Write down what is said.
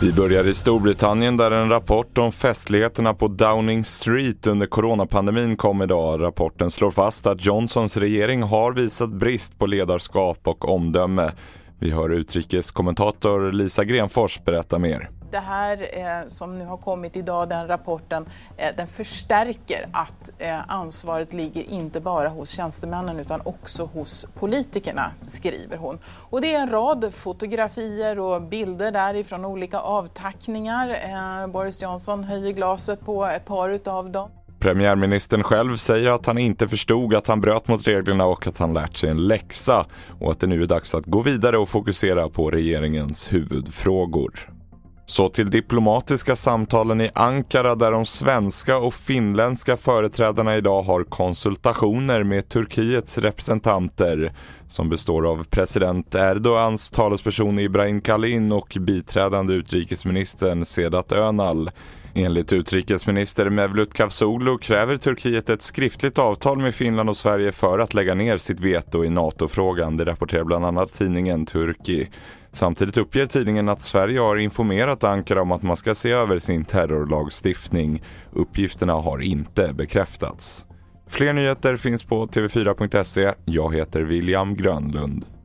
Vi börjar i Storbritannien där en rapport om festligheterna på Downing Street under coronapandemin kom idag. Rapporten slår fast att Johnsons regering har visat brist på ledarskap och omdöme. Vi hör utrikeskommentator Lisa Grenfors berätta mer. Det här eh, som nu har kommit idag, den rapporten, eh, den förstärker att eh, ansvaret ligger inte bara hos tjänstemännen utan också hos politikerna, skriver hon. Och det är en rad fotografier och bilder därifrån olika avtackningar. Eh, Boris Johnson höjer glaset på ett par utav dem. Premiärministern själv säger att han inte förstod att han bröt mot reglerna och att han lärt sig en läxa och att det nu är dags att gå vidare och fokusera på regeringens huvudfrågor. Så till diplomatiska samtalen i Ankara där de svenska och finländska företrädarna idag har konsultationer med Turkiets representanter som består av president Erdogans talesperson Ibrahim Kalin och biträdande utrikesministern Sedat Önal. Enligt utrikesminister Mevlut Cavusoglu kräver Turkiet ett skriftligt avtal med Finland och Sverige för att lägga ner sitt veto i NATO-frågan. Det rapporterar bland annat tidningen Turki. Samtidigt uppger tidningen att Sverige har informerat Ankara om att man ska se över sin terrorlagstiftning. Uppgifterna har inte bekräftats. Fler nyheter finns på tv4.se. Jag heter William Grönlund.